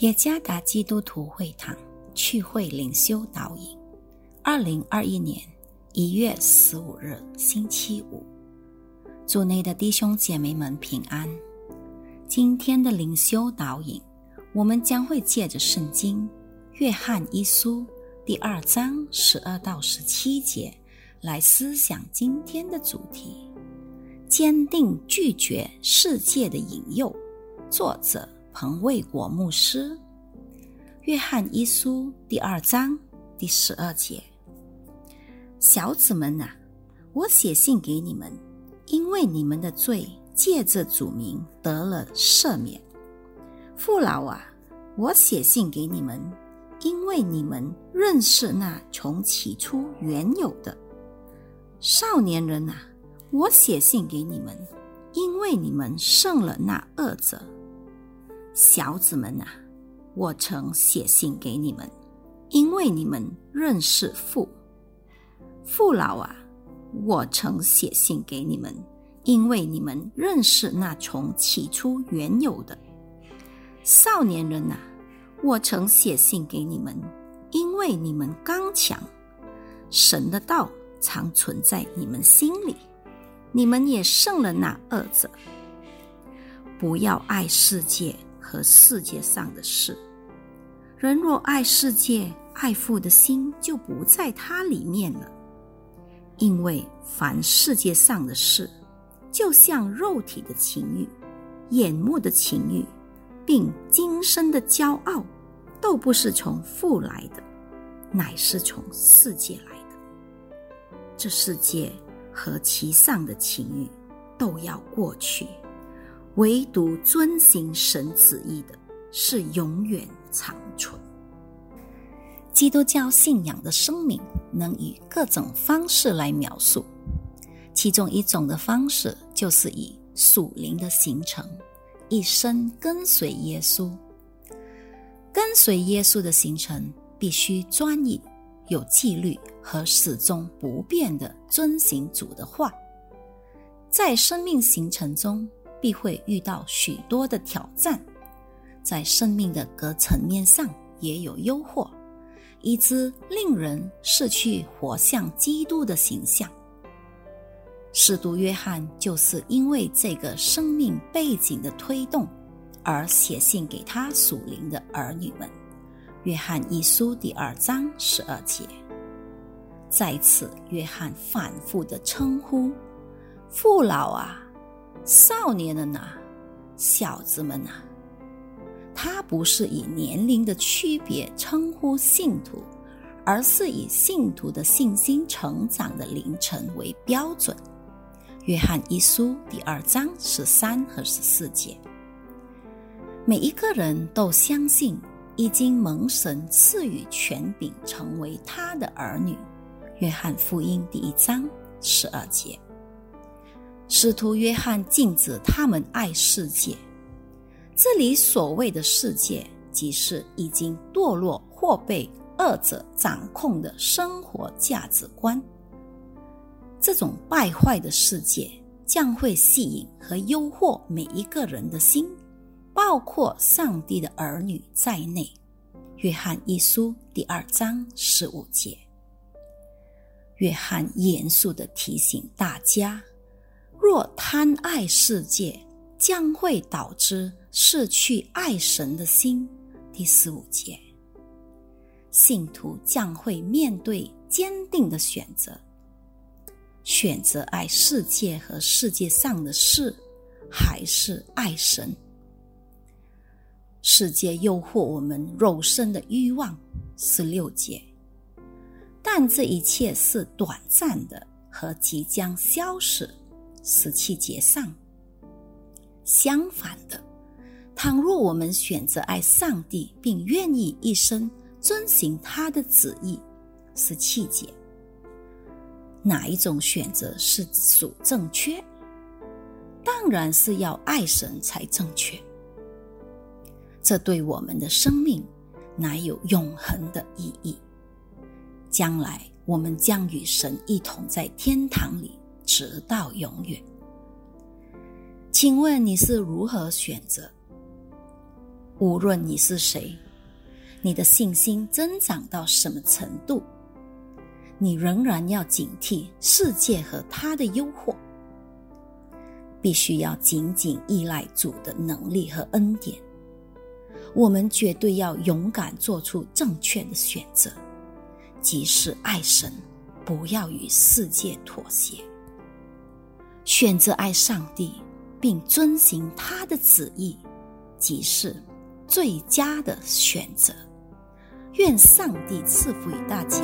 耶加达基督徒会堂趣会领袖导引，二零二一年一月十五日星期五，主内的弟兄姐妹们平安。今天的灵修导引，我们将会借着圣经《约翰一书》第二章十二到十七节来思想今天的主题：坚定拒绝世界的引诱。作者。彭卫国牧师，《约翰一书》第二章第十二节：小子们呐，我写信给你们，因为你们的罪借着主名得了赦免。父老啊，我写信给你们，因为你们认识那从起初原有的。少年人呐，我写信给你们，因为你们胜了那恶者。小子们呐，我曾写信给你们，因为你们认识父。父老啊，我曾写信给你们，因为你们认识那从起初原有的。少年人呐，我曾写信给你们，因为你们刚强，神的道常存在你们心里，你们也胜了那恶者。不要爱世界。和世界上的事，人若爱世界，爱父的心就不在他里面了。因为凡世界上的事，就像肉体的情欲、眼目的情欲，并今生的骄傲，都不是从父来的，乃是从世界来的。这世界和其上的情欲都要过去。唯独遵行神旨意的，是永远长存。基督教信仰的生命能以各种方式来描述，其中一种的方式就是以属灵的形成，一生跟随耶稣。跟随耶稣的形成必须专一、有纪律和始终不变的遵行主的话，在生命形成中。必会遇到许多的挑战，在生命的各层面上也有诱惑，以致令人失去活像基督的形象。使徒约翰就是因为这个生命背景的推动，而写信给他属灵的儿女们。约翰一书第二章十二节，在此，约翰反复的称呼父老啊。少年人呐，小子们呐，他不是以年龄的区别称呼信徒，而是以信徒的信心成长的凌晨为标准。约翰一书第二章十三和十四节，每一个人都相信已经蒙神赐予权柄，成为他的儿女。约翰福音第一章十二节。使徒约翰禁止他们爱世界。这里所谓的世界，即是已经堕落或被恶者掌控的生活价值观。这种败坏的世界将会吸引和诱惑每一个人的心，包括上帝的儿女在内。约翰一书第二章十五节。约翰严肃的提醒大家。若贪爱世界，将会导致失去爱神的心。第十五节，信徒将会面对坚定的选择：选择爱世界和世界上的事，还是爱神？世界诱惑我们肉身的欲望。十六节，但这一切是短暂的和即将消失。十七节上，相反的，倘若我们选择爱上帝，并愿意一生遵行他的旨意，十七节，哪一种选择是属正确？当然是要爱神才正确。这对我们的生命乃有永恒的意义。将来我们将与神一同在天堂里。直到永远。请问你是如何选择？无论你是谁，你的信心增长到什么程度，你仍然要警惕世界和他的诱惑。必须要紧紧依赖主的能力和恩典。我们绝对要勇敢做出正确的选择，即是爱神，不要与世界妥协。选择爱上帝，并遵行他的旨意，即是最佳的选择。愿上帝赐福于大家。